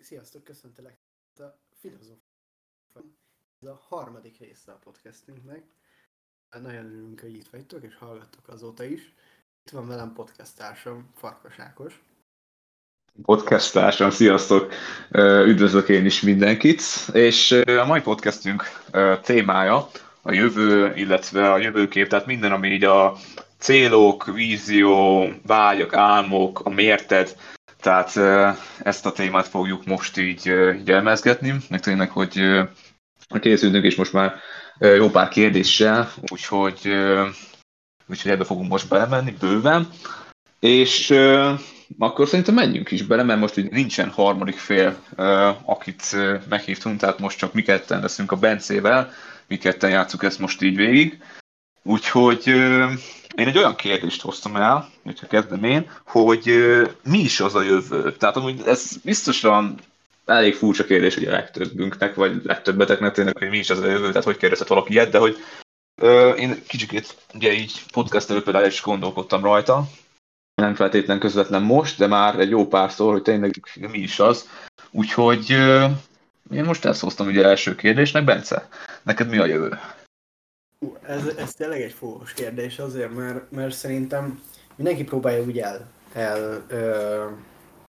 Sziasztok, köszöntelek a filozófia. Ez a harmadik része a podcastünknek. Nagyon örülünk, hogy itt vagytok, és hallgattok azóta is. Itt van velem podcast társam, Farkas Ákos. Podcast társam, sziasztok! Üdvözlök én is mindenkit. És a mai podcastünk témája a jövő, illetve a jövőkép, tehát minden, ami így a célok, vízió, vágyak, álmok, a mérted, tehát ezt a témát fogjuk most így, így elmezgetni, meg tényleg, hogy készülünk és most már jó pár kérdéssel, úgyhogy, úgyhogy ebbe fogunk most belemenni bőven. És akkor szerintem menjünk is bele, mert most így nincsen harmadik fél, akit meghívtunk, tehát most csak mi ketten leszünk a Bencével, mi ketten játszuk ezt most így végig. Úgyhogy én egy olyan kérdést hoztam el, hogyha kezdem én, hogy mi is az a jövő? Tehát amúgy ez biztosan elég furcsa kérdés ugye a legtöbbünknek, vagy legtöbbeteknek tényleg, hogy mi is az a jövő, tehát hogy kérdezhet valaki ilyet, de hogy ö, én kicsit ugye így podcast előtt például is gondolkodtam rajta, nem feltétlen közvetlen most, de már egy jó párszor, hogy tényleg mi is az. Úgyhogy ö, én most ezt hoztam ugye első kérdésnek, Bence, neked mi a jövő? Ez, ez tényleg egy fogós kérdés azért, mert, mert szerintem mindenki próbálja úgy el, el ö,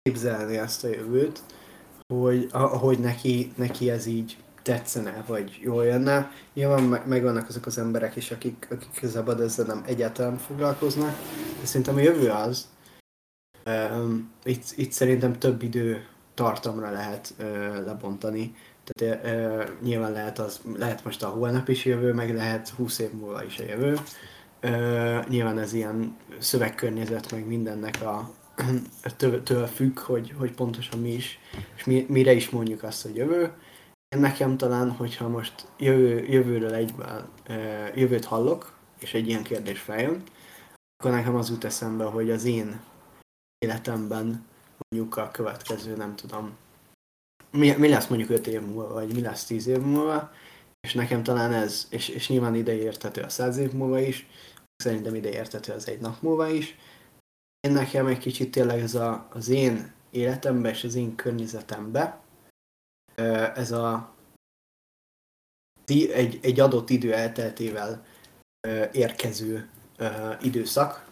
képzelni ezt a jövőt, hogy ahogy neki, neki ez így tetszene, vagy jól jönne. Nyilván meg, megvannak azok az emberek is, akik, akik szabad ezzel nem egyáltalán foglalkoznak, de szerintem a jövő az. Um, itt, itt szerintem több idő tartamra lehet uh, lebontani. Tehát uh, nyilván lehet, az, lehet most a holnap is jövő, meg lehet 20 év múlva is a jövő. Uh, nyilván ez ilyen szövegkörnyezet, meg mindennek a, től, függ, hogy, hogy pontosan mi is, és mi, mire is mondjuk azt, hogy jövő. Nekem talán, hogyha most jövő, jövőről egyben jövőt hallok, és egy ilyen kérdés feljön, akkor nekem az jut eszembe, hogy az én életemben mondjuk a következő, nem tudom, mi, mi lesz mondjuk 5 év múlva, vagy mi lesz 10 év múlva, és nekem talán ez, és, és nyilván ide értető a 100 év múlva is, szerintem ide értető az egy nap múlva is. Én nekem egy kicsit tényleg ez a, az én életembe és az én környezetembe, ez a egy, egy adott idő elteltével érkező időszak,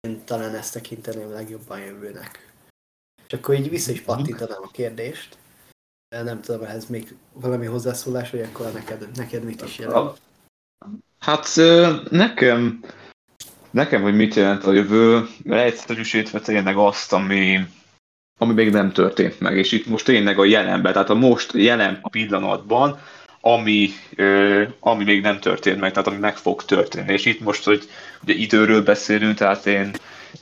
én talán ezt tekinteném legjobban jövőnek. És akkor így vissza is pattintanám a kérdést. Nem tudom, ehhez még valami hozzászólás, vagy akkor neked, neked mit is jelent? Hát nekem, nekem, hogy mit jelent a jövő, leegyszerűsítve tényleg azt, ami, ami még nem történt meg, és itt most tényleg a jelenben, tehát a most jelen pillanatban, ami, ami még nem történt meg, tehát ami meg fog történni. És itt most, hogy ugye időről beszélünk, tehát én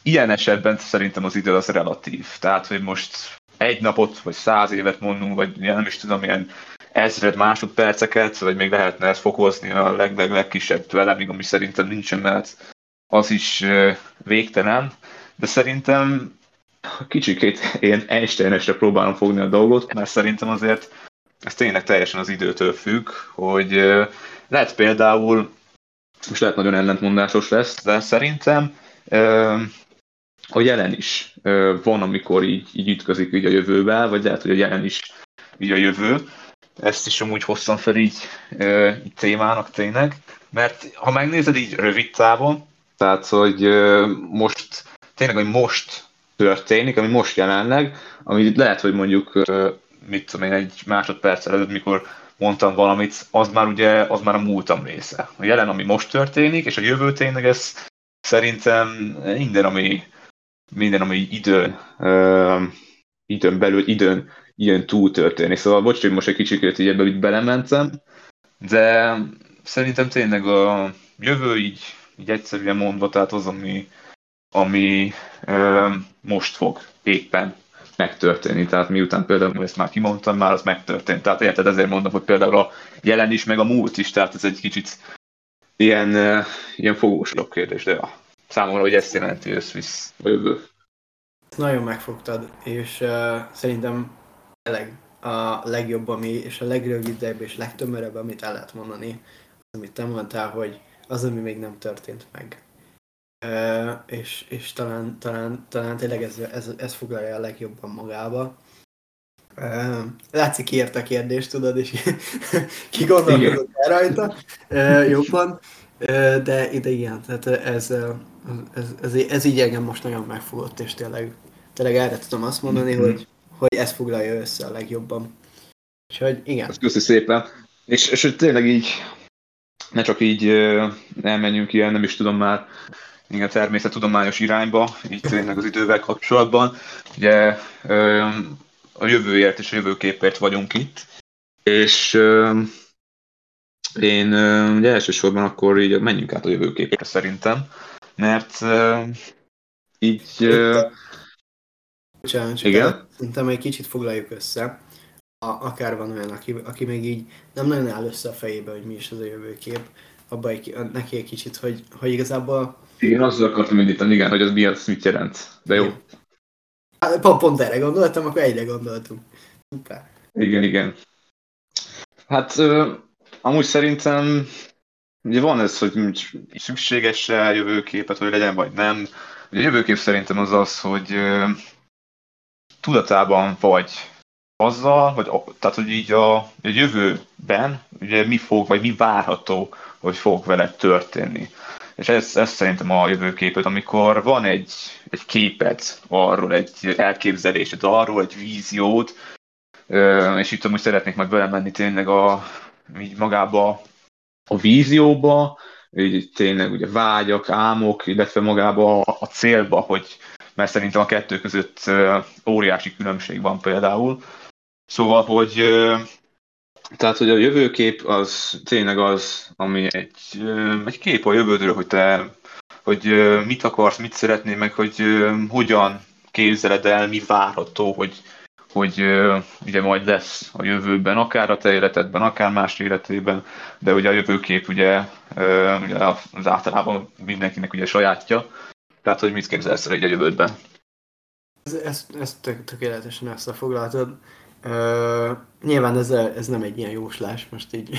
ilyen esetben szerintem az idő az relatív. Tehát, hogy most egy napot, vagy száz évet mondunk, vagy nem is tudom, ilyen ezred másodperceket, vagy még lehetne ezt fokozni a leg, leg, legkisebb velemig, ami szerintem nincsen, mert az is végtelen. De szerintem kicsikét én Einsteinesre próbálom fogni a dolgot, mert szerintem azért ez tényleg teljesen az időtől függ, hogy lehet például, most lehet nagyon ellentmondásos lesz, de szerintem a jelen is van, amikor így, így ütközik így a jövővel, vagy lehet, hogy a jelen is így a jövő. Ezt is amúgy hoztam fel így, így témának tényleg, mert ha megnézed így rövid távon, tehát, hogy most tényleg, hogy most történik, ami most jelenleg, ami lehet, hogy mondjuk, mit tudom én, egy másodperc előtt, mikor mondtam valamit, az már ugye, az már a múltam része. A jelen, ami most történik, és a jövő tényleg ez szerintem minden, ami, minden, ami időn, uh, időn belül, időn, időn túl történik. Szóval bocs, hogy most egy kicsit így ebbe így belementem, de szerintem tényleg a jövő így, így egyszerűen mondva, tehát az, ami, ami ö, most fog éppen megtörténni. Tehát miután például ezt már kimondtam, már az megtörtént. Tehát érted, ezért mondom, hogy például a jelen is, meg a múlt is, tehát ez egy kicsit ilyen, ilyen fogósabb kérdés, de ja, számomra, hogy ezt jelenti összvisz jövő. Nagyon megfogtad, és uh, szerintem tényleg a legjobb, ami, és a legrövidebb és legtömörebb, amit el lehet mondani, az, amit te mondtál, hogy az, ami még nem történt meg és, és talán, talán, talán tényleg ez, ez, ez foglalja a legjobban magába. Látszik, kiért a kérdést, tudod, és ki gondolkodott el rajta jobban. De ide igen, tehát ez, ez, ez, ez, így engem most nagyon megfogott, és tényleg, tényleg erre tudom azt mondani, mm-hmm. hogy, hogy ez foglalja össze a legjobban. Úgyhogy igen. Ezt köszi szépen. És, és hogy tényleg így, ne csak így elmenjünk ilyen, nem is tudom már, igen, természettudományos irányba, így tényleg az idővel kapcsolatban. Ugye a jövőért és a jövőképért vagyunk itt, és én ugye elsősorban akkor így menjünk át a jövőképre szerintem, mert így... Bocsánat, csak igen? szerintem egy kicsit foglaljuk össze. A, akár van olyan, aki, aki még így nem nagyon áll össze a fejébe, hogy mi is az a jövőkép, abba egy, neki egy kicsit, hogy, hogy igazából... Én azzal akartam indítani, igen, hogy az mi az, mit jelent. De jó. Hát, pont, pont erre gondoltam, akkor egyre gondoltunk. Szuper. Igen, igen. Hát Amúgy szerintem ugye van ez, hogy szükséges-e jövőképet, hogy legyen, vagy nem. Ugye a jövőkép szerintem az az, hogy tudatában vagy azzal, vagy, tehát hogy így a, a jövőben ugye mi fog, vagy mi várható, hogy fog vele történni. És ez, ez szerintem a jövőképet, amikor van egy, egy képed arról, egy elképzelésed arról, egy víziód, és itt amúgy szeretnék majd belemenni tényleg a, így magába a vízióba, így tényleg ugye vágyak, álmok, illetve magába a, a célba, hogy mert szerintem a kettő között óriási különbség van például. Szóval, hogy tehát, hogy a jövőkép az tényleg az, ami egy, egy kép a jövődről, hogy te hogy mit akarsz, mit szeretnél, meg hogy hogyan képzeled el, mi várható, hogy hogy ugye majd lesz a jövőben, akár a te életedben, akár más életében, de ugye a jövőkép ugye, ugye az általában mindenkinek ugye sajátja, tehát hogy mit képzelsz egy a jövődben. Ez, ez tök, tökéletesen összefoglaltad. Uh, nyilván ez, ez nem egy ilyen jóslás most így,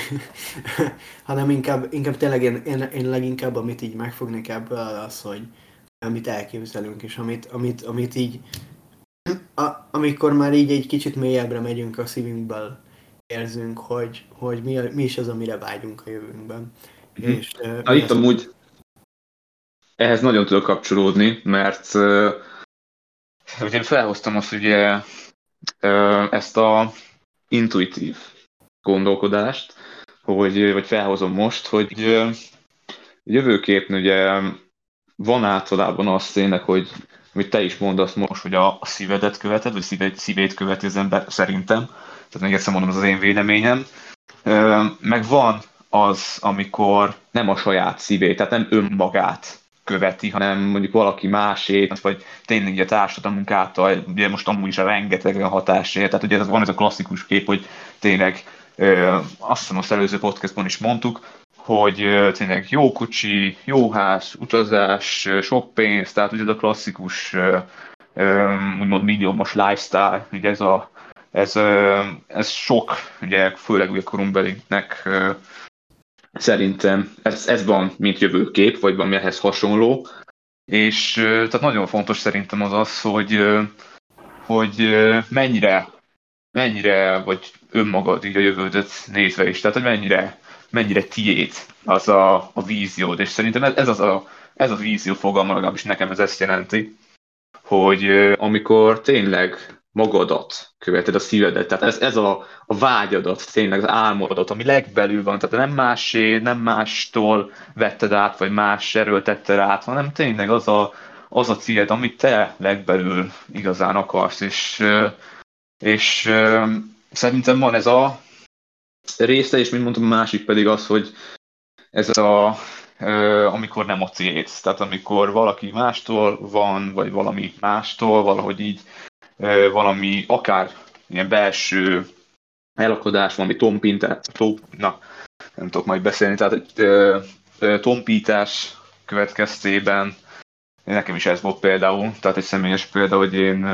hanem inkább, inkább tényleg én, én, én leginkább amit így megfognék ebből az, hogy amit elképzelünk, és amit, amit, amit így a, amikor már így egy kicsit mélyebbre megyünk a szívünkből, érzünk, hogy, hogy mi, a, mi is az, amire vágyunk a jövőnkben. Mm. És, Na, itt amúgy ehhez nagyon tudok kapcsolódni, mert uh, ugye én felhoztam azt ugye uh, ezt a intuitív gondolkodást, hogy, vagy felhozom most, hogy uh, jövőképpen ugye van általában az tényleg, hogy amit te is mondasz most, hogy a, szívedet követed, vagy szíved, szívét követi az ember, szerintem. Tehát még egyszer mondom, az az én véleményem. Meg van az, amikor nem a saját szívét, tehát nem önmagát követi, hanem mondjuk valaki másét, vagy tényleg a társadalmunk által, ugye most amúgy is a rengeteg a hatásért, tehát ugye ez van ez a klasszikus kép, hogy tényleg azt hiszem az előző podcastban is mondtuk, hogy tényleg jó kocsi, jó ház, utazás, sok pénz, tehát ugye ez a klasszikus úgymond milliómos lifestyle, ugye ez a ez, ez sok, ugye főleg ugye korunkbelinek szerintem ez, ez van, mint jövőkép, vagy valami ehhez hasonló, és tehát nagyon fontos szerintem az az, hogy, hogy mennyire, mennyire vagy önmagad így a jövődet nézve is, tehát hogy mennyire mennyire tiéd az a, a víziód, és szerintem ez, ez, az a, ez a vízió fogalma, legalábbis nekem ez ezt jelenti, hogy amikor tényleg magadat követed, a szívedet, tehát ez, ez a, a vágyadat, tényleg az álmodat, ami legbelül van, tehát nem másé, nem mástól vetted át, vagy más erőltetted át, hanem tényleg az a, az a cél, amit te legbelül igazán akarsz, és, és szerintem van ez a része, és mint mondtam, a másik pedig az, hogy ez a, amikor nem a tehát amikor valaki mástól van, vagy valami mástól, valahogy így valami akár ilyen belső elakadás, valami tompintás, top, na, nem tudok majd beszélni, tehát egy tompítás következtében nekem is ez volt például, tehát egy személyes példa, hogy én,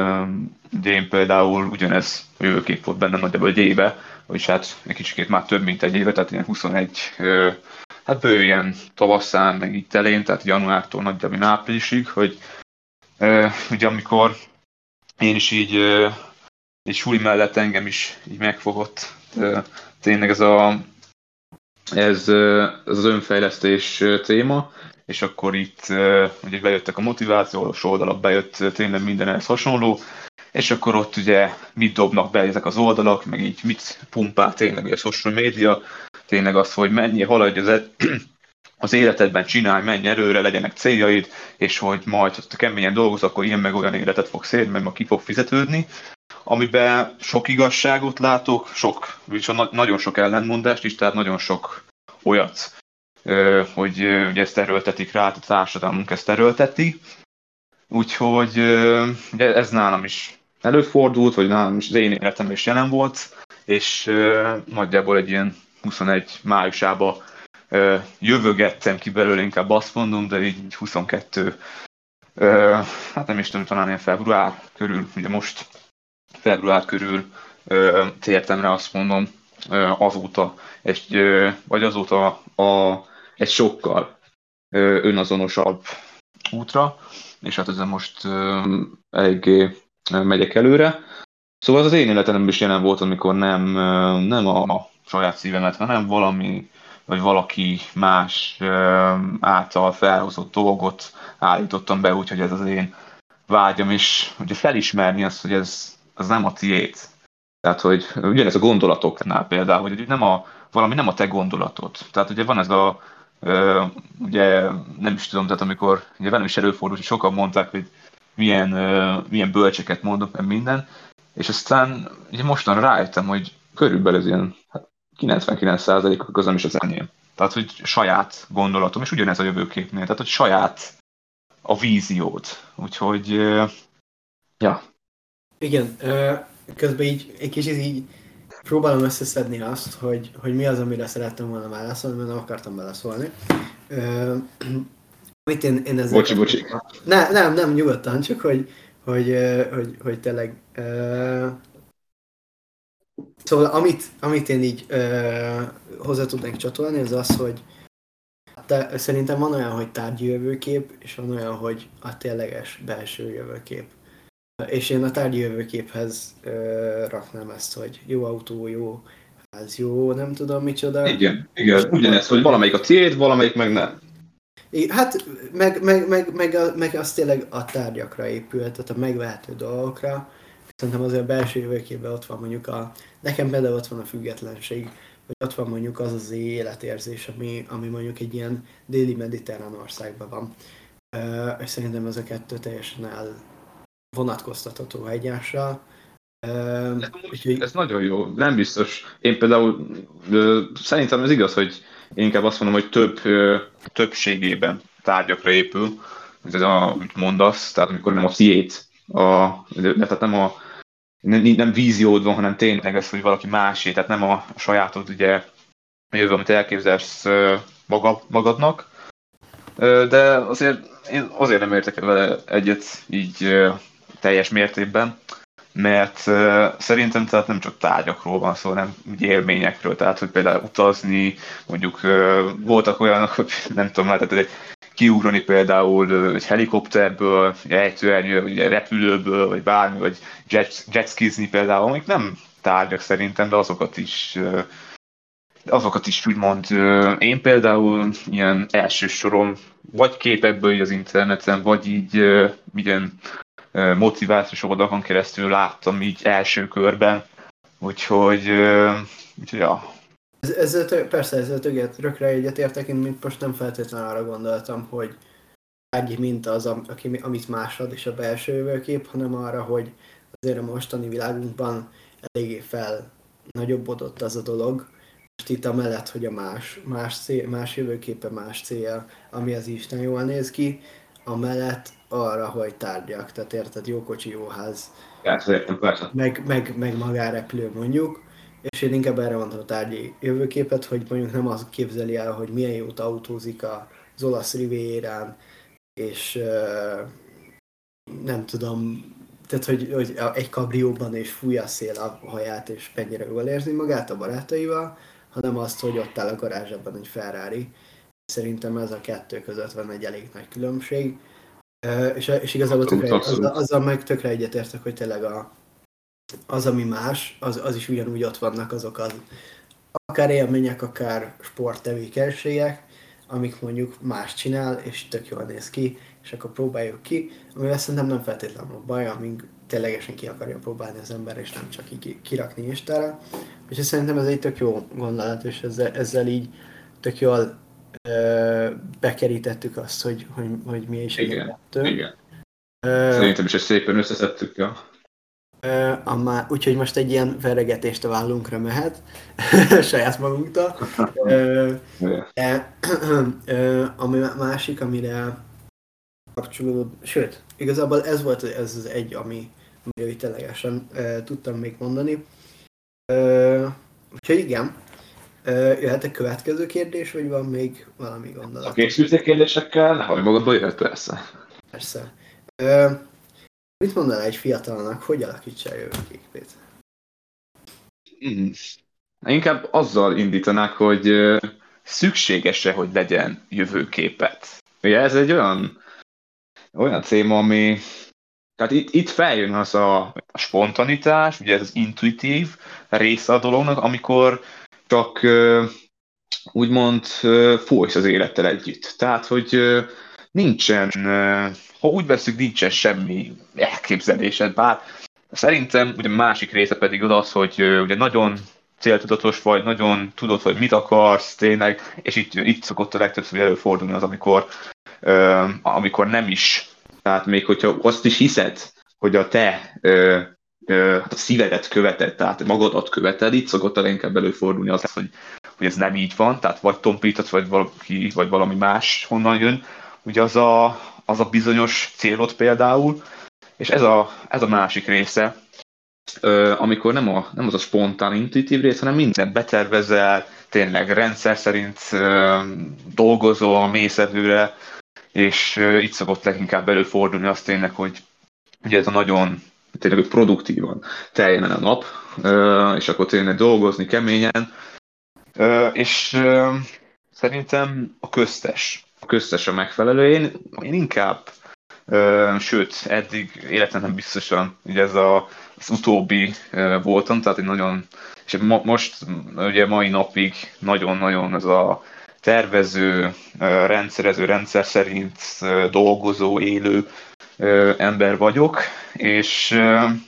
én például ugyanez a jövőkép volt bennem nagyjából egy éve, vagyis hát egy kicsikét már több, mint egy éve, tehát ilyen 21, hát bő ilyen tavaszán, meg itt elén, tehát januártól nagyjából áprilisig, hogy ugye amikor én is így egy suli mellett engem is így megfogott. Tényleg ez a ez, az önfejlesztés téma, és akkor itt ugye bejöttek a motivációs oldalak, bejött tényleg minden hasonló, és akkor ott ugye mit dobnak be ezek az oldalak, meg így mit pumpál tényleg a social media, tényleg az, hogy mennyi haladj az, e- az életedben csinálj, menj erőre, legyenek céljaid, és hogy majd, ha keményen dolgoz, akkor ilyen meg olyan életet fogsz élni, mert ma ki fog fizetődni, amiben sok igazságot látok, sok, viszont nagyon sok ellentmondást is, tehát nagyon sok olyat, hogy ugye ezt erőltetik rá, a társadalmunk ezt erőlteti. Úgyhogy ugye ez nálam is előfordult, vagy nálam is az én életemben is jelen volt, és nagyjából egy ilyen 21 májusába jövögettem ki belőle, inkább azt mondom, de így 22 hát nem is tudom, talán ilyen február körül, ugye most február körül tértem rá, azt mondom, azóta, egy, vagy azóta a, egy sokkal önazonosabb útra, és hát ezen most eléggé megyek előre. Szóval az, az én életemben is jelen volt, amikor nem, nem a saját szívemet, hanem valami, vagy valaki más által felhozott dolgot állítottam be, úgyhogy ez az én vágyam, és ugye felismerni azt, hogy ez az nem a tiéd. Tehát, hogy ugyanez a gondolatoknál például, hogy nem a, valami nem a te gondolatod. Tehát ugye van ez a, ugye nem is tudom, tehát amikor ugye velem is előfordult, hogy sokan mondták, hogy milyen, ö, milyen bölcseket mondok, meg minden, és aztán ugye mostan rájöttem, hogy körülbelül ilyen hát 99%-ok az nem is az enyém. Tehát, hogy saját gondolatom, és ugyanez a jövőképnél, tehát, hogy saját a víziót. Úgyhogy, ja. Igen, közben így egy kicsit így próbálom összeszedni azt, hogy, hogy mi az, amire szerettem volna válaszolni, mert nem akartam beleszólni. Amit én, én ezzel... Bocsi, bocsi. Ne, nem, nem, nyugodtan, csak hogy, hogy, hogy, hogy tényleg... Szóval amit, amit én így hozzá tudnék csatolni, az az, hogy de szerintem van olyan, hogy tárgyi jövőkép, és van olyan, hogy a tényleges belső jövőkép. És én a tárgyi jövőképhez ö, raknám ezt, hogy jó autó, jó ház, jó, nem tudom micsoda. Igen, igen, ugyanez, hogy valamelyik a tiéd, valamelyik meg nem. Hát, meg, meg, meg, meg, meg az tényleg a tárgyakra épül, tehát a megvehető dolgokra. Szerintem azért a belső jövőképben ott van mondjuk a, nekem például ott van a függetlenség, vagy ott van mondjuk az az életérzés, ami, ami mondjuk egy ilyen déli mediterrán országban van. És szerintem ez a kettő teljesen el, vonatkoztatható egymásra. Ez nagyon jó, nem biztos. Én például szerintem ez igaz, hogy én inkább azt mondom, hogy több többségében tárgyakra épül, ez a, amit mondasz, tehát amikor nem a tiét, a, de, tehát nem a nem, nem víziód van, hanem tényleg ez, hogy valaki másé, tehát nem a sajátod, ugye, jövő, amit elképzelsz maga, magadnak, de azért én azért nem értek vele egyet így teljes mértékben, mert szerintem tehát nem csak tárgyakról van szó, hanem élményekről, tehát hogy például utazni, mondjuk voltak olyanok, hogy nem tudom, lehetett egy kiugrani például egy helikopterből, egy ejtőernyő, vagy repülőből, vagy bármi, vagy jet, jetskizni például, amik nem tárgyak szerintem, de azokat is azokat is úgymond én például ilyen első soron vagy képekből az interneten, vagy így ilyen motivációs oldalon keresztül láttam így első körben, úgyhogy, úgyhogy ja. Ez, ezzel, persze ezzel tökéletes egyetértek, én mint most nem feltétlenül arra gondoltam, hogy tárgyi mint az, aki, amit másod és a belső jövőkép, hanem arra, hogy azért a mostani világunkban eléggé fel nagyobbodott az a dolog, most itt a mellett, hogy a más, más, cél, más jövőképe, más célja, ami az Isten jól néz ki, amellett arra, hogy tárgyak, tehát érted, jó kocsi, jó ház, persze, értem, persze. Meg, meg, meg magárepülő mondjuk, és én inkább erre mondtam a tárgyi jövőképet, hogy mondjuk nem az képzeli el, hogy milyen jót autózik az olasz rivérán, és nem tudom, tehát hogy, hogy egy kabrióban és fúj a szél a haját, és mennyire jól érzi magát a barátaival, hanem azt, hogy ott áll a garázsában egy Ferrari. Szerintem ez a kettő között van egy elég nagy különbség. És, és igazából tökre, azzal, azzal meg tökre egyetértek, hogy tényleg a, az, ami más, az, az is ugyanúgy ott vannak azok az akár élmények, akár sporttevékenységek, amik mondjuk más csinál, és tök jól néz ki, és akkor próbáljuk ki, amivel szerintem nem feltétlenül a baj, amíg ténylegesen ki akarja próbálni az ember, és nem csak így kirakni Instára. Úgyhogy szerintem ez egy tök jó gondolat, és ezzel, ezzel így tök jól bekerítettük azt, hogy, hogy, hogy mi is igen, a Igen. Ö, Szerintem is ezt szépen összeszedtük, ja. Ö, amma, úgyhogy most egy ilyen veregetést a vállunkra mehet, saját magunktól. Ö, de, ö, ami másik, amire kapcsolódó, sőt, igazából ez volt ez az egy, ami, amiről ténylegesen ö, tudtam még mondani. Ö, úgyhogy igen, jöhet a következő kérdés, vagy van még valami gondolat? A készültek kérdésekkel, nehogy magadba jöhet persze. Persze. Ö, mit mondaná egy fiatalnak, hogy alakítsa a jövőképét? Hmm. Inkább azzal indítanák, hogy szükséges-e, hogy legyen jövőképet. Ugye ez egy olyan, olyan téma, ami tehát itt, itt feljön az a, a spontanitás, ugye ez az intuitív része a dolognak, amikor csak úgymond folysz az élettel együtt. Tehát, hogy nincsen, ha úgy veszük, nincsen semmi elképzelésed, bár szerintem ugye másik része pedig az, hogy ugye nagyon céltudatos vagy, nagyon tudod, hogy mit akarsz tényleg, és itt, itt szokott a legtöbbször előfordulni az, amikor, amikor nem is tehát még hogyha azt is hiszed, hogy a te hát a szívedet követed, tehát magadat követed, itt szokott a inkább előfordulni az, hogy, hogy ez nem így van, tehát vagy tompítasz, vagy valaki, vagy valami más honnan jön, ugye az a, az a bizonyos célod például, és ez a, ez a másik része, amikor nem, a, nem az a spontán, intuitív rész, hanem mindent betervezel, tényleg rendszer szerint dolgozol, mész előre, és itt szokott leginkább előfordulni azt tényleg, hogy ugye ez a nagyon tényleg produktívan teljen a nap, és akkor tényleg dolgozni keményen, és szerintem a köztes, a köztes a megfelelő. Én, én inkább, sőt, eddig életemben biztosan ugye ez a, az utóbbi voltam, tehát én nagyon, és mo- most ugye mai napig nagyon-nagyon ez a tervező, rendszerező, rendszer szerint dolgozó, élő ember vagyok, és,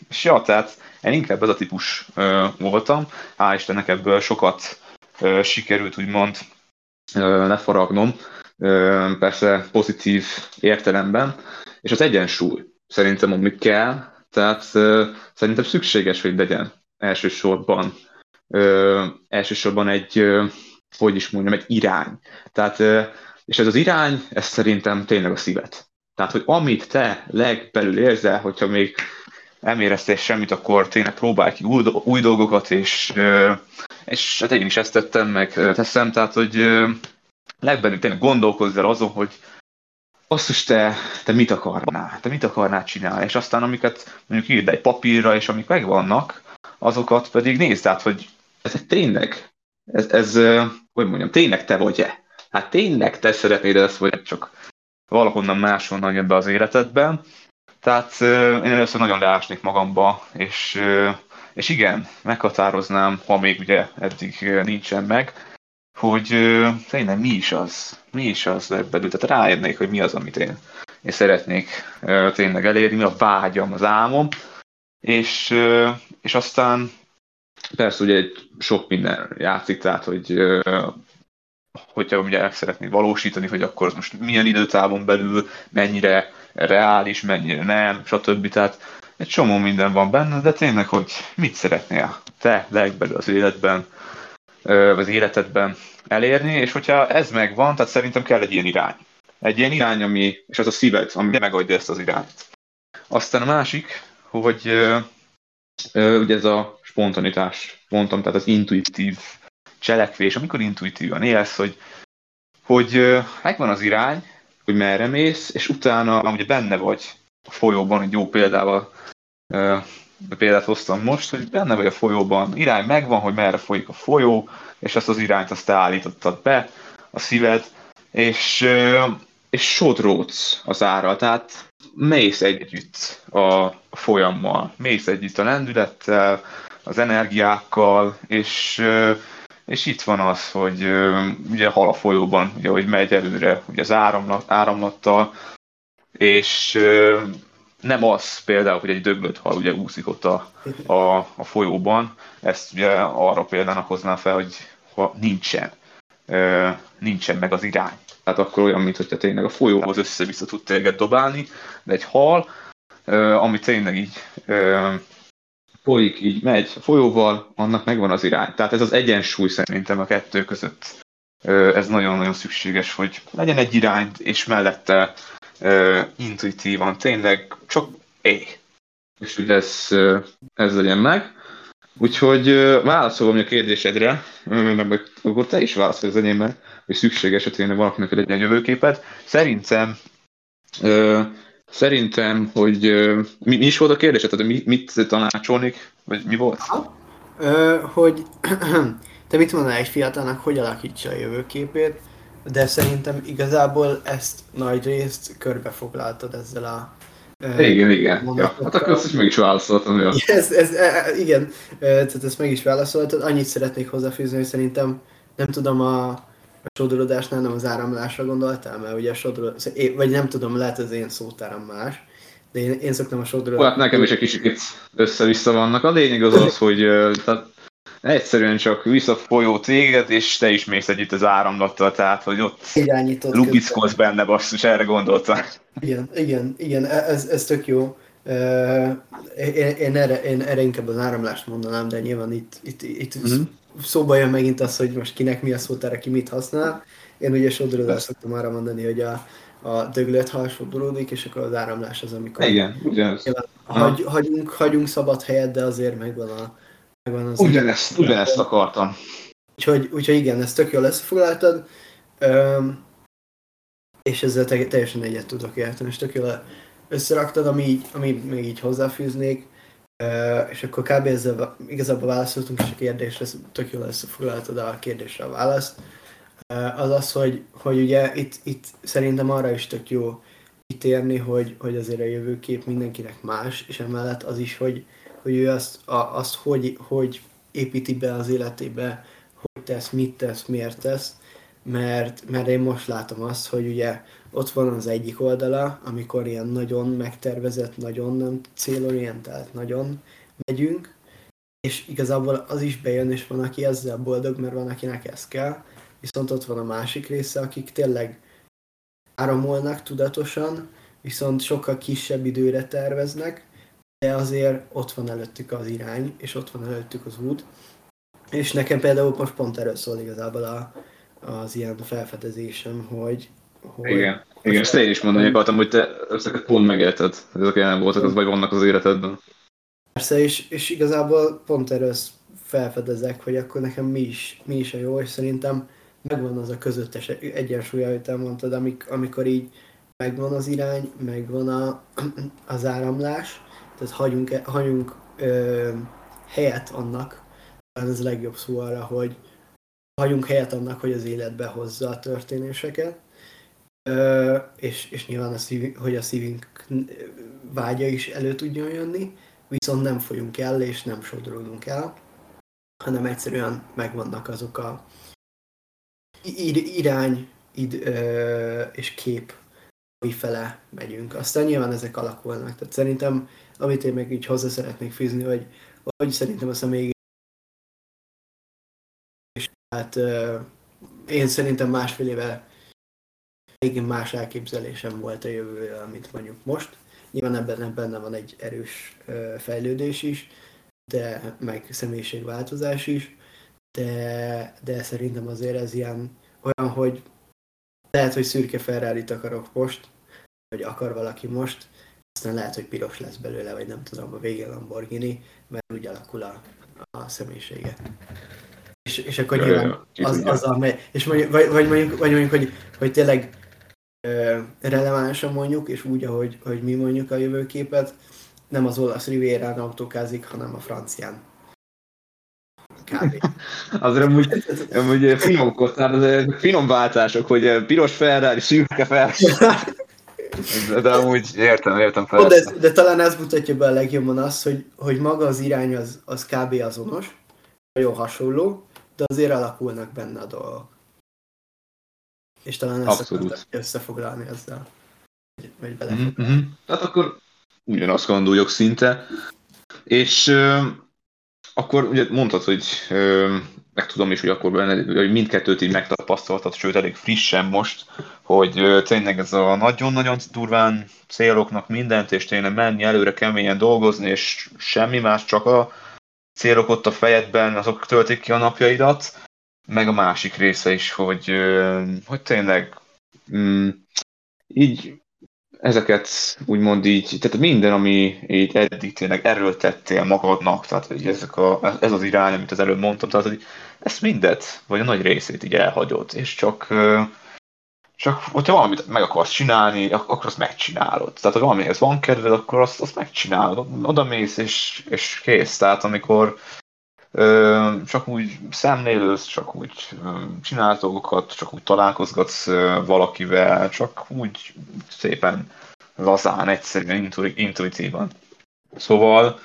és ja, tehát én inkább ez a típus voltam, hál' Istennek ebből sokat sikerült úgymond lefaragnom, persze pozitív értelemben, és az egyensúly szerintem, ami kell, tehát szerintem szükséges, hogy legyen elsősorban, elsősorban egy hogy is mondjam, egy irány. Tehát, és ez az irány, ez szerintem tényleg a szívet. Tehát, hogy amit te legbelül érzel, hogyha még nem éreztél semmit, akkor tényleg próbálj ki új, új dolgokat, és, és hát én is ezt tettem, meg teszem, tehát, hogy legbelül tényleg gondolkozz el azon, hogy basszus, te, te mit akarnál, te mit akarnál csinálni, és aztán amiket mondjuk írd egy papírra, és amik megvannak, azokat pedig nézd át, hogy ez tényleg ez, ez hogy mondjam, tényleg te vagy-e? Hát tényleg te szeretnéd ezt, vagy csak valahonnan máshonnan jön be az életedben. Tehát én először nagyon leásnék magamba, és, és igen, meghatároznám, ha még ugye eddig nincsen meg, hogy tényleg mi is az, mi is az belül, tehát ráérnék, hogy mi az, amit én, én szeretnék tényleg elérni, mi a vágyam, az álmom, és, és aztán Persze ugye egy sok minden játszik, tehát hogy hogyha ugye el szeretnéd valósítani, hogy akkor az most milyen időtávon belül, mennyire reális, mennyire nem, stb. Tehát egy csomó minden van benne, de tényleg, hogy mit szeretnél te legbelül az életben, az életedben elérni, és hogyha ez megvan, tehát szerintem kell egy ilyen irány. Egy ilyen irány, ami, és az a szíved, ami megadja ezt az irányt. Aztán a másik, hogy ugye ez a spontanitás, mondtam, tehát az intuitív cselekvés, amikor intuitívan élsz, hogy, hogy megvan az irány, hogy merre mész, és utána ugye benne vagy a folyóban, egy jó példával példát hoztam most, hogy benne vagy a folyóban, irány megvan, hogy merre folyik a folyó, és ezt az irányt azt te állítottad be, a szíved, és, és sodródsz az ára. Tehát mész együtt a folyammal, mész együtt a lendülettel, az energiákkal, és, és itt van az, hogy ugye hal a folyóban, ugye, hogy megy előre ugye az áramlat, áramlattal, és nem az például, hogy egy döglött hal ugye úszik ott a, a, a folyóban, ezt ugye arra példának hoznám fel, hogy ha nincsen, nincsen meg az irány. Tehát akkor olyan, mintha tényleg a folyóhoz össze-vissza tud téged dobálni, de egy hal, ami tényleg így folyik, így megy a folyóval, annak megvan az irány. Tehát ez az egyensúly szerintem a kettő között. Ez nagyon-nagyon szükséges, hogy legyen egy irány, és mellette intuitívan, tényleg csak é. És hogy ez, ez legyen meg. Úgyhogy válaszolom a kérdésedre, meg akkor te is válaszolj az enyémre, hogy szükséges, hogy tényleg valakinek legyen jövőképet. Szerintem Szerintem, hogy mi, mi is volt a kérdés? Tehát mi, mit tanácsolnék? Vagy mi volt? Ö, hogy te mit mondanál egy fiatalnak, hogy alakítsa a jövőképét, de szerintem igazából ezt nagy részt körbefoglaltad ezzel a igen, igen. Ja, hát akkor azt is meg is válaszoltam. Ja. Ez, ez, e, igen, tehát ezt meg is válaszoltad. Annyit szeretnék hozzáfűzni, hogy szerintem nem tudom a a sodródásnál nem az áramlásra gondoltál, mert ugye a sodró... vagy nem tudom, lehet az én szótáram más, de én, én szoktam a sodródást... Hát nekem is egy kicsit össze-vissza vannak. A lényeg az az, hogy tehát egyszerűen csak visszafolyó téged, és te is mész együtt az áramlattal, tehát hogy ott lubickolsz benne, basszus, erre gondoltam. Igen, igen, igen, e- ez, ez tök jó. Én, én, erre, én erre inkább az áramlást mondanám, de nyilván itt, itt, itt mm-hmm szóba jön megint az, hogy most kinek mi a szótára, ki mit használ. Én ugye sodródást szoktam arra mondani, hogy a, a döglött hal sodródik, és akkor az áramlás az, amikor... Igen, ugyanez. Hagy, hagyunk, hagyunk szabad helyet, de azért megvan a... Megvan az ugyanezt, ugyanezt akartam. Úgyhogy, úgyhogy igen, ezt tök jól összefoglaltad. Öm, és ezzel te, teljesen egyet tudok érteni, és tök jól összeraktad, ami, ami még így hozzáfűznék, és akkor kb. ezzel igazából válaszoltunk is a kérdésre, tök jól összefoglaltad a kérdésre a választ. Az az, hogy, hogy ugye itt, itt szerintem arra is tök jó kitérni, hogy, hogy azért a jövőkép mindenkinek más, és emellett az is, hogy, hogy ő azt, a, azt hogy, hogy építi be az életébe, hogy tesz, mit tesz, miért tesz, mert, mert én most látom azt, hogy ugye ott van az egyik oldala, amikor ilyen nagyon megtervezett, nagyon nem célorientált, nagyon megyünk, és igazából az is bejön, és van, aki ezzel boldog, mert van, akinek ez kell. Viszont ott van a másik része, akik tényleg áramolnak tudatosan, viszont sokkal kisebb időre terveznek, de azért ott van előttük az irány, és ott van előttük az út. És nekem például most pont erről szól igazából a, az ilyen felfedezésem, hogy hogy igen, igen, ezt én is mondani akartam, hogy te ezeket pont megélted, ezek nem voltak, az vagy vannak az életedben. Persze, és, és igazából pont erről felfedezek, hogy akkor nekem mi is, mi is a jó, és szerintem megvan az a közöttes egyensúly, amit elmondtad, amik, amikor így megvan az irány, megvan a, az áramlás, tehát hagyunk, hagyunk ö, helyet annak, ez a legjobb szó arra, hogy hagyunk helyet annak, hogy az életbe hozza a történéseket, és, és nyilván a szív, hogy a szívünk vágya is elő tudjon jönni, viszont nem folyunk el, és nem sodródunk el, hanem egyszerűen megvannak azok a irány id, és kép, ami fele megyünk. Aztán nyilván ezek alakulnak. Tehát szerintem, amit én meg így hozzá szeretnék fűzni, hogy, hogy szerintem a személy és hát én szerintem másfél éve még más elképzelésem volt a jövőről, mint mondjuk most. Nyilván ebben benne van egy erős fejlődés is, de meg személyiségváltozás is, de, de szerintem azért ez ilyen olyan, hogy lehet, hogy szürke ferrari akarok most, vagy akar valaki most, aztán lehet, hogy piros lesz belőle, vagy nem tudom, a végén Lamborghini, mert úgy alakul a, a személyisége. És, és akkor nyilván az, azzal megy. És mondjuk, vagy, vagy, mondjuk, vagy mondjuk, hogy, hogy tényleg relevánsan mondjuk, és úgy, ahogy, hogy mi mondjuk a jövőképet, nem az olasz rivérán autókázik, hanem a francián. Kb. Azért amúgy, amúgy finom kotár, finom váltások, hogy piros Ferrari, szürke Ferrari. De, de amúgy értem, értem fel. De, de, talán ez mutatja be a legjobban azt, hogy, hogy maga az irány az, az kb. azonos, nagyon hasonló, de azért alakulnak benne a dolgok. És talán ezt Abszolút. összefoglalni ezzel. Vagy mm-hmm. Tehát akkor ugyanazt gondoljuk szinte. És euh, akkor ugye mondtad, hogy euh, meg tudom is, hogy akkor benne, hogy mindkettőt így megtapasztaltad, sőt elég frissen most, hogy tényleg ez a nagyon-nagyon durván céloknak mindent, és tényleg menni előre keményen dolgozni, és semmi más, csak a célok ott a fejedben, azok töltik ki a napjaidat, meg a másik része is, hogy, hogy tényleg mm, így ezeket úgymond így, tehát minden, ami így eddig tényleg erőltettél magadnak, tehát hogy ezek a, ez az irány, amit az előbb mondtam, tehát hogy ezt mindet, vagy a nagy részét így elhagyod, és csak, csak hogyha valamit meg akarsz csinálni, akkor azt megcsinálod. Tehát ha valamihez van kedved, akkor azt, azt megcsinálod. Oda mész, és, és kész. Tehát amikor csak úgy szemlélősz, csak úgy csinálsz dolgokat, csak úgy találkozgatsz valakivel, csak úgy szépen lazán, egyszerűen, intuitívan. Szóval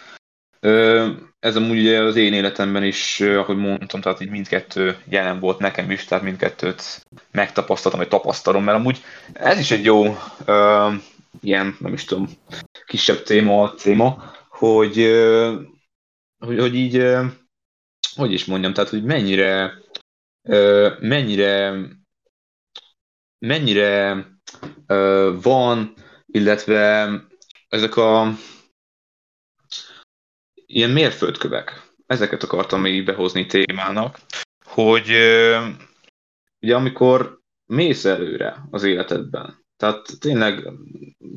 ez amúgy ugye az én életemben is, ahogy mondtam, tehát így mindkettő jelen volt nekem is, tehát mindkettőt megtapasztaltam, vagy tapasztalom, mert amúgy ez is egy jó uh, ilyen, nem is tudom, kisebb téma, téma hogy, hogy, hogy így, hogy is mondjam, tehát hogy mennyire, mennyire, mennyire van, illetve ezek a ilyen mérföldkövek. Ezeket akartam még behozni témának, hogy ugye amikor mész előre az életedben, tehát tényleg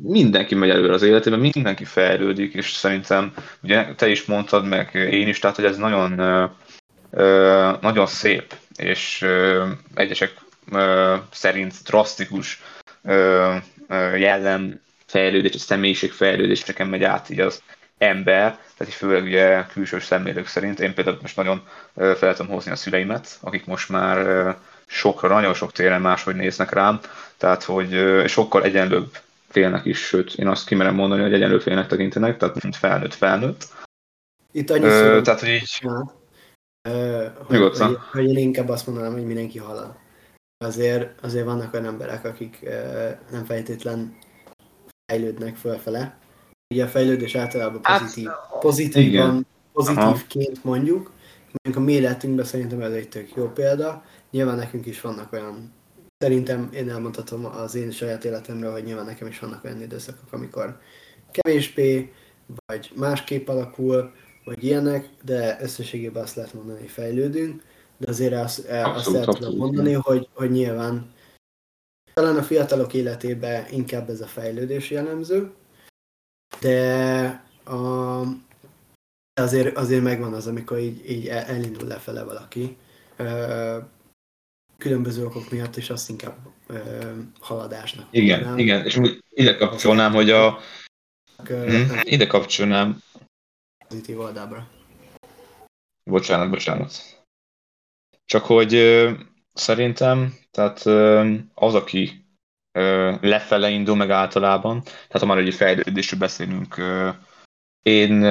mindenki megy előre az életében, mindenki fejlődik, és szerintem, ugye te is mondtad, meg én is, tehát hogy ez nagyon, nagyon szép, és egyesek szerint drasztikus jellem fejlődés, a személyiség fejlődéseken megy át így az ember, tehát főleg ugye külsős szemlélők szerint. Én például most nagyon fel tudom hozni a szüleimet, akik most már sokra, nagyon sok téren máshogy néznek rám, tehát hogy sokkal egyenlőbb félnek is, sőt, én azt kimerem mondani, hogy egyenlő félnek tekintenek, tehát mint felnőtt felnőtt. Itt annyi szó, tehát, hogy így... Uh, hogy, hogy, hogy, én inkább azt mondanám, hogy mindenki halál. Azért, azért vannak olyan emberek, akik uh, nem feltétlen fejlődnek fölfele, ugye a fejlődés általában hát, pozitív, pozitívan, pozitívként Aha. mondjuk. Mondjuk a mi életünkben szerintem ez egy tök jó példa. Nyilván nekünk is vannak olyan, szerintem én elmondhatom az én saját életemről, hogy nyilván nekem is vannak olyan időszakok, amikor kevésbé, vagy másképp alakul, vagy ilyenek, de összességében azt lehet mondani, hogy fejlődünk, de azért azt, abszolút, azt el tudom mondani, hogy, hogy nyilván talán a fiatalok életében inkább ez a fejlődés jellemző, de a, azért, azért megvan az, amikor így, így elindul lefele valaki. Különböző okok miatt, és azt inkább haladásnak. Igen, mondanám. igen, és ide kapcsolnám, hogy a... Hmm, ide kapcsolnám. Pozitív oldalra. Bocsánat, bocsánat. Csak hogy ö, szerintem, tehát ö, az, aki lefele indul meg általában. Tehát ha már egy fejlődésről beszélünk, én,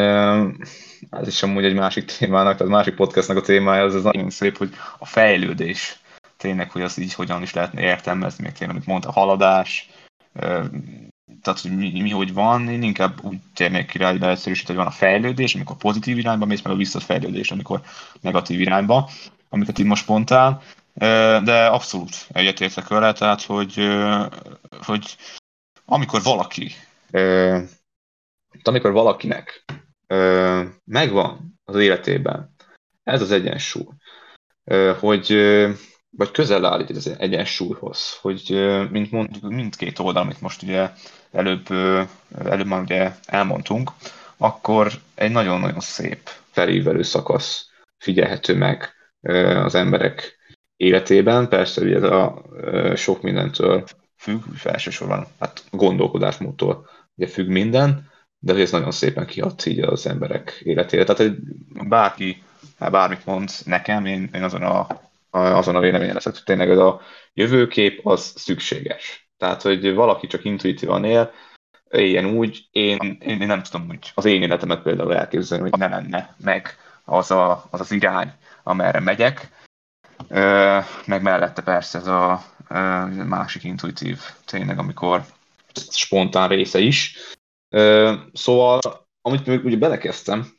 ez is amúgy egy másik témának, tehát másik podcastnak a témája, az, az nagyon szép, hogy a fejlődés tényleg, hogy az így hogyan is lehetne értelmezni, még tényleg, amit mondta, haladás, tehát, hogy mi, mi, hogy van, én inkább úgy térnék ki rá, hogy hogy van a fejlődés, amikor pozitív irányba mész, meg a visszafejlődés, amikor negatív irányba, amiket itt most mondtál, de abszolút egyetértek vele, tehát hogy, hogy amikor valaki, amikor valakinek megvan az életében ez az egyensúly, hogy vagy közel áll az egyensúlyhoz, hogy mint mondjuk mindkét oldal, amit most ugye előbb, előbb már ugye elmondtunk, akkor egy nagyon-nagyon szép felívelő szakasz figyelhető meg az emberek életében. Persze ugye ez a sok mindentől függ, elsősorban hát gondolkodásmódtól ugye függ minden, de ez nagyon szépen kihat így az emberek életére. Tehát hogy bárki, hát bármit mond nekem, én, én azon a, azon a véleményen leszek, hogy tényleg ez a jövőkép az szükséges. Tehát, hogy valaki csak intuitívan él, éljen úgy, én, én, nem tudom hogy az én életemet például elképzelni, hogy ne lenne meg az a, az, az irány, amerre megyek, meg mellette persze ez a másik intuitív tényleg, amikor spontán része is. Szóval, amit még ugye belekezdtem,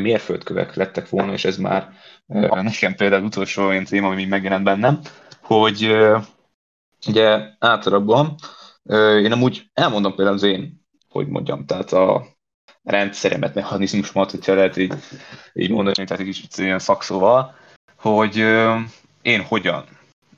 mérföldkövek lettek volna, és ez már nekem például utolsó olyan téma, ami megjelent bennem, hogy ugye általában én amúgy elmondom például az én, hogy mondjam, tehát a rendszeremet, mechanizmusomat, hogyha lehet így, így mondani, tehát egy kicsit ilyen szakszóval, hogy én hogyan,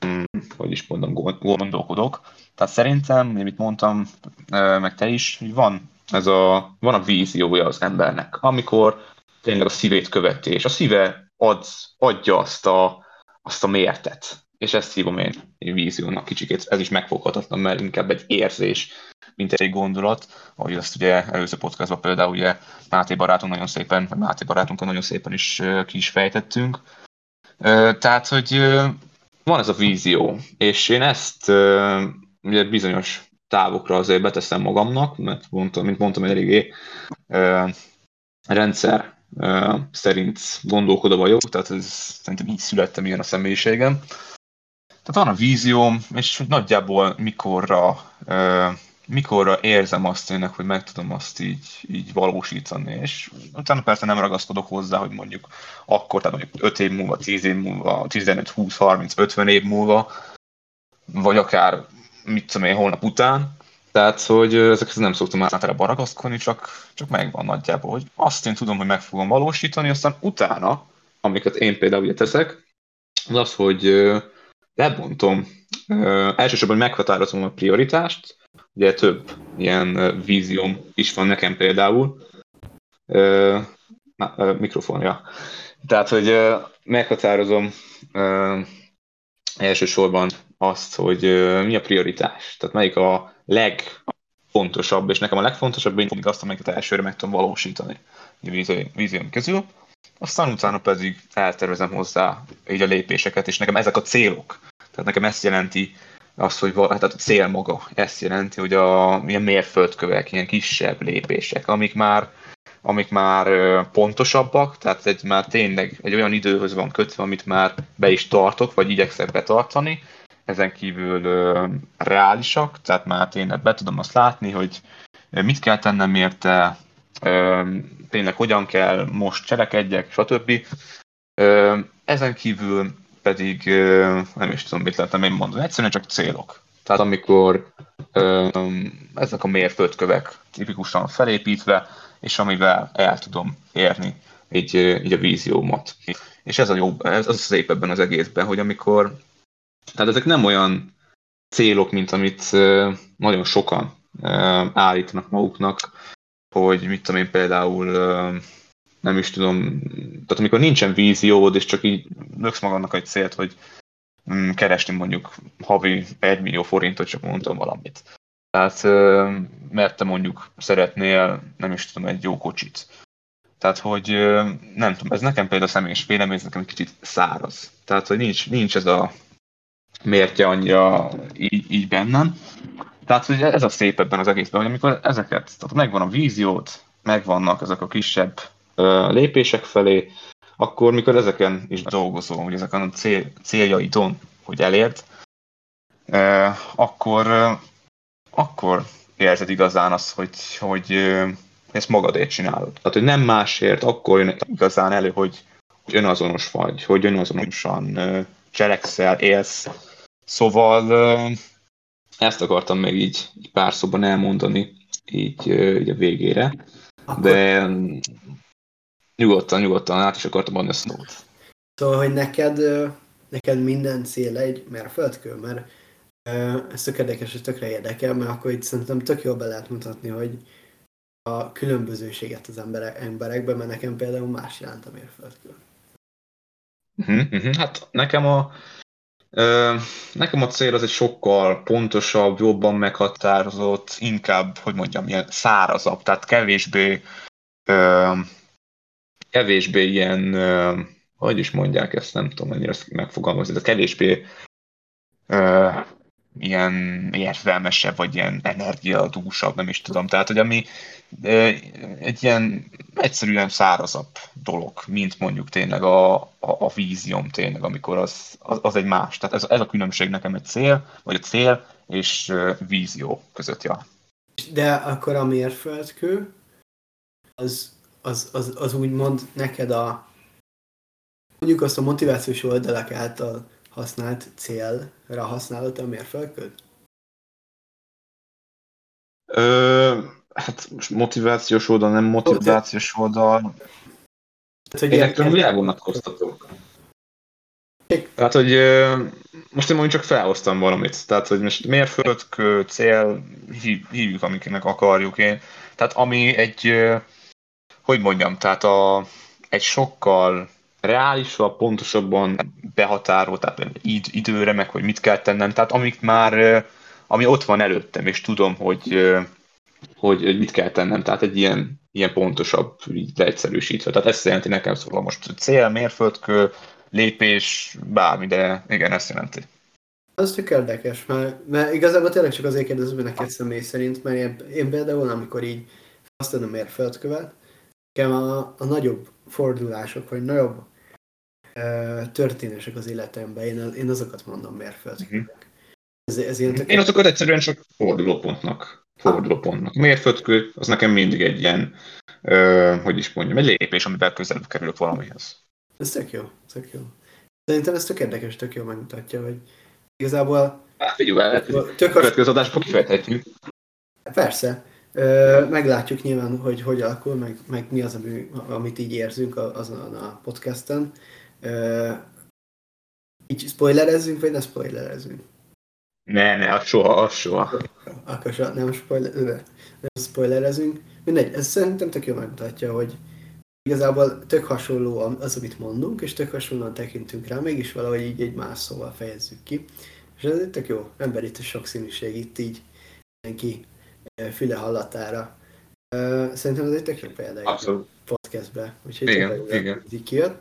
hm, hogy is mondom, gondolkodok. Tehát szerintem, amit mondtam, meg te is, hogy van ez a, van a víziója az embernek, amikor tényleg a szívét követi, és a szíve ad, adja azt a, azt a mértet. És ezt hívom én, én víziónak kicsikét. Ez is megfoghatatlan, mert inkább egy érzés, mint egy gondolat, ahogy azt ugye előző podcastban például ugye Máté barátunk nagyon szépen, vagy Máté barátunkkal nagyon szépen is ki is fejtettünk. Tehát, hogy van ez a vízió, és én ezt ugye bizonyos távokra azért beteszem magamnak, mert mondtam, mint mondtam, eléggé rendszer szerint gondolkodom vagyok, tehát ez, szerintem így születtem ilyen a személyiségem. Tehát van a vízióm, és nagyjából mikorra, mikorra érzem azt tényleg, hogy meg tudom azt így, így valósítani, és utána persze nem ragaszkodok hozzá, hogy mondjuk akkor, tehát mondjuk 5 év múlva, 10 év múlva, 15, 20, 30, 50 év múlva, vagy akár mit tudom én, holnap után, tehát, hogy ezekhez nem szoktam általában ragaszkodni, csak, csak megvan nagyjából, hogy azt én tudom, hogy meg fogom valósítani, aztán utána, amiket én például ugye teszek, az az, hogy lebontom, elsősorban meghatározom a prioritást, ugye több ilyen vízióm is van nekem például, na, mikrofonja. Tehát, hogy meghatározom elsősorban azt, hogy mi a prioritás, tehát melyik a legfontosabb, és nekem a legfontosabb, én azt, amelyiket elsőre meg tudom valósítani a vízióm közül, aztán utána pedig eltervezem hozzá így a lépéseket, és nekem ezek a célok. Tehát nekem ezt jelenti az, hogy tehát a cél maga ezt jelenti, hogy a ilyen mérföldkövek, ilyen kisebb lépések, amik már, amik már pontosabbak, tehát egy már tényleg egy olyan időhöz van kötve, amit már be is tartok, vagy igyekszek betartani, ezen kívül reálisak, tehát már tényleg be tudom azt látni, hogy mit kell tennem érte, tényleg hogyan kell most cselekedjek, stb. Ezen kívül pedig nem is tudom, mit lehetem én mondani, egyszerűen csak célok. Tehát amikor ezek a mérföldkövek tipikusan felépítve, és amivel el tudom érni így, így a víziómat. És ez a jó, ez az szép ebben az egészben, hogy amikor tehát ezek nem olyan célok, mint amit nagyon sokan állítanak maguknak, hogy mit tudom én például nem is tudom, tehát amikor nincsen víziód, és csak így löksz magadnak egy célt, hogy mm, keresni mondjuk havi 1 millió forintot, csak mondtam valamit. Tehát, mert te mondjuk szeretnél, nem is tudom, egy jó kocsit. Tehát, hogy nem tudom, ez nekem például személyes vélemény, ez nekem egy kicsit száraz. Tehát, hogy nincs, nincs ez a mértje annyira így, így bennem. Tehát hogy ez a szép ebben az egészben, hogy amikor ezeket, tehát megvan a víziót, megvannak ezek a kisebb lépések felé, akkor mikor ezeken is dolgozol, hogy ezeken a cél, céljaidon, hogy elért, uh, akkor, uh, akkor érzed igazán azt, hogy, hogy uh, ezt magadért csinálod. Tehát, hogy nem másért, akkor jön igazán elő, hogy, hogy önazonos vagy, hogy önazonosan cselekszel, élsz, Szóval ezt akartam még így, így pár szóban elmondani, így, így a végére. Akkor... De nyugodtan, nyugodtan át is akartam adni a szót. Szóval, hogy neked, neked minden cél egy mérföldkő, mert ez tök érdekes, és tökre érdekel, mert akkor itt szerintem tök jól be lehet mutatni, hogy a különbözőséget az emberek, emberekben, mert nekem például más jelent a mérföldkő. Uh-huh, uh-huh. Hát nekem a, Nekem a cél az egy sokkal pontosabb, jobban meghatározott, inkább, hogy mondjam, ilyen szárazabb, tehát kevésbé kevésbé ilyen, hogy is mondják ezt, nem tudom mennyire megfogalmazni, de kevésbé ilyen érzelmesebb, vagy ilyen energiadúsabb, nem is tudom. Tehát, hogy ami egy ilyen egyszerűen szárazabb dolog, mint mondjuk tényleg a, a, a vízium tényleg, amikor az, az, az egy más. Tehát ez, ez a különbség nekem egy cél, vagy a cél és vízió között, ja. De akkor a mérföldkő, az, az, az, az úgymond neked a mondjuk azt a motivációs oldalak által használt célra használod a mérföldköt? Ö, hát most motivációs oldal, nem motivációs oldal. Hát, hogy Én nekem világvonatkoztatok. Tehát, hogy most én mondjuk csak felhoztam valamit. Tehát, hogy most mérföldkő, cél, hívjuk, amiknek akarjuk én. Tehát ami egy, hogy mondjam, tehát a, egy sokkal reálisabb, pontosabban behatárolt, tehát id, időre, meg hogy mit kell tennem, tehát amik már, ami ott van előttem, és tudom, hogy, hogy, hogy mit kell tennem, tehát egy ilyen, ilyen pontosabb, így leegyszerűsítve. Tehát ezt jelenti nekem szóval most cél, mérföldkő, lépés, bármi, de igen, ezt jelenti. Az tök érdekes, mert, mert igazából tényleg csak azért kérdezem neked személy szerint, mert én, én például, amikor így azt a mérföldkövet, nekem a, a nagyobb fordulások, vagy nagyobb uh, történések az életemben, én, én azokat mondom mérföldkövek. Uh-huh. Ez, ez ilyen tök... Én azokat egyszerűen csak fordulópontnak. Fordulópontnak. Mérföldkő, az nekem mindig egy ilyen, uh, hogy is mondjam, egy lépés, amivel közelebb kerülök valamihez. Ez tök jó, tök jó. Szerintem ez tök érdekes, tök jó megmutatja, hogy igazából... Hát figyelj, el, tök következő adásban kifejthetjük. Persze. Meglátjuk nyilván, hogy hogy alakul, meg, meg mi az, ami, amit így érzünk azon a podcasten. Így spoilerezzünk, vagy ne spoilerezzünk? Ne, ne, az soha, az soha. Akkor soha, nem, spoiler, nem spoilerezünk. Mindegy, ez szerintem tök jó megmutatja, hogy igazából tök hasonló az, amit mondunk, és tök hasonlóan tekintünk rá, mégis valahogy így egy más szóval fejezzük ki. És ez tök jó ember itt a sokszínűség itt így mindenki füle hallatára. Szerintem ez egy tök jó példa a podcastbe. Úgyhogy igen, igen. kijött.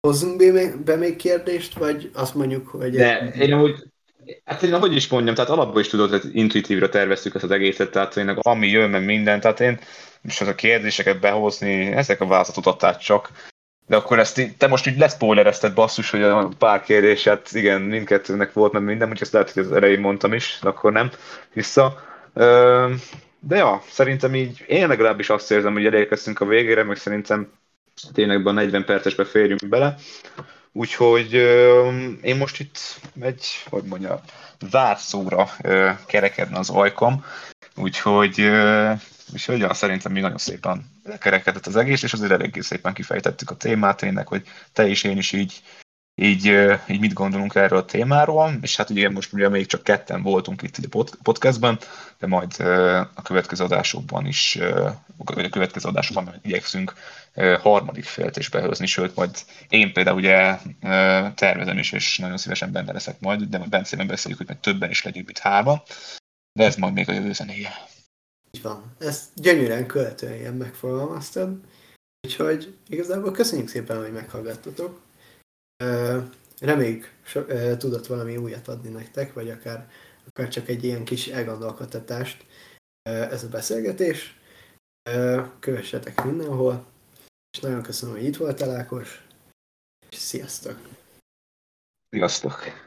Hozzunk be még, be még kérdést, vagy azt mondjuk, hogy... De én úgy, Hát én hogy is mondjam, tehát alapból is tudod, hogy intuitívra terveztük ezt az egészet, tehát tényleg ami jön, meg minden, tehát én most az a kérdéseket behozni, ezek a választatottát csak. De akkor ezt te most így leszpoilerezted basszus, hogy a pár kérdéset, igen, mindkettőnek volt, meg minden, úgyhogy ezt lehet, hogy az elején mondtam is, de akkor nem vissza. De ja, szerintem így, én legalábbis azt érzem, hogy elérkeztünk a végére, meg szerintem tényleg a 40 percesbe férjünk bele. Úgyhogy én most itt egy, hogy mondja, zárszóra kerekedne az ajkom, úgyhogy, úgyhogy ja, szerintem még nagyon szépen kerekedett az egész, és azért eléggé szépen kifejtettük a témát, tényleg, hogy te is, én is így így, így mit gondolunk erről a témáról, és hát ugye most ugye még csak ketten voltunk itt a podcastban, de majd a következő adásokban is, a következő adásokban igyekszünk harmadik félt is behozni, sőt, majd én például ugye tervezem is, és nagyon szívesen benne leszek majd, de majd Bencében beszéljük, hogy meg többen is legyünk, mint hárman, de ez majd még a jövő zenéje. Így van. Ezt gyönyörűen követően ilyen megfogalmaztad. Úgyhogy igazából köszönjük szépen, hogy meghallgattatok. Reméljük tudott valami újat adni nektek, vagy akár, akár csak egy ilyen kis elgondolkodtatást ez a beszélgetés. Kövessetek mindenhol, és nagyon köszönöm, hogy itt voltál, Ákos, és sziasztok! Sziasztok!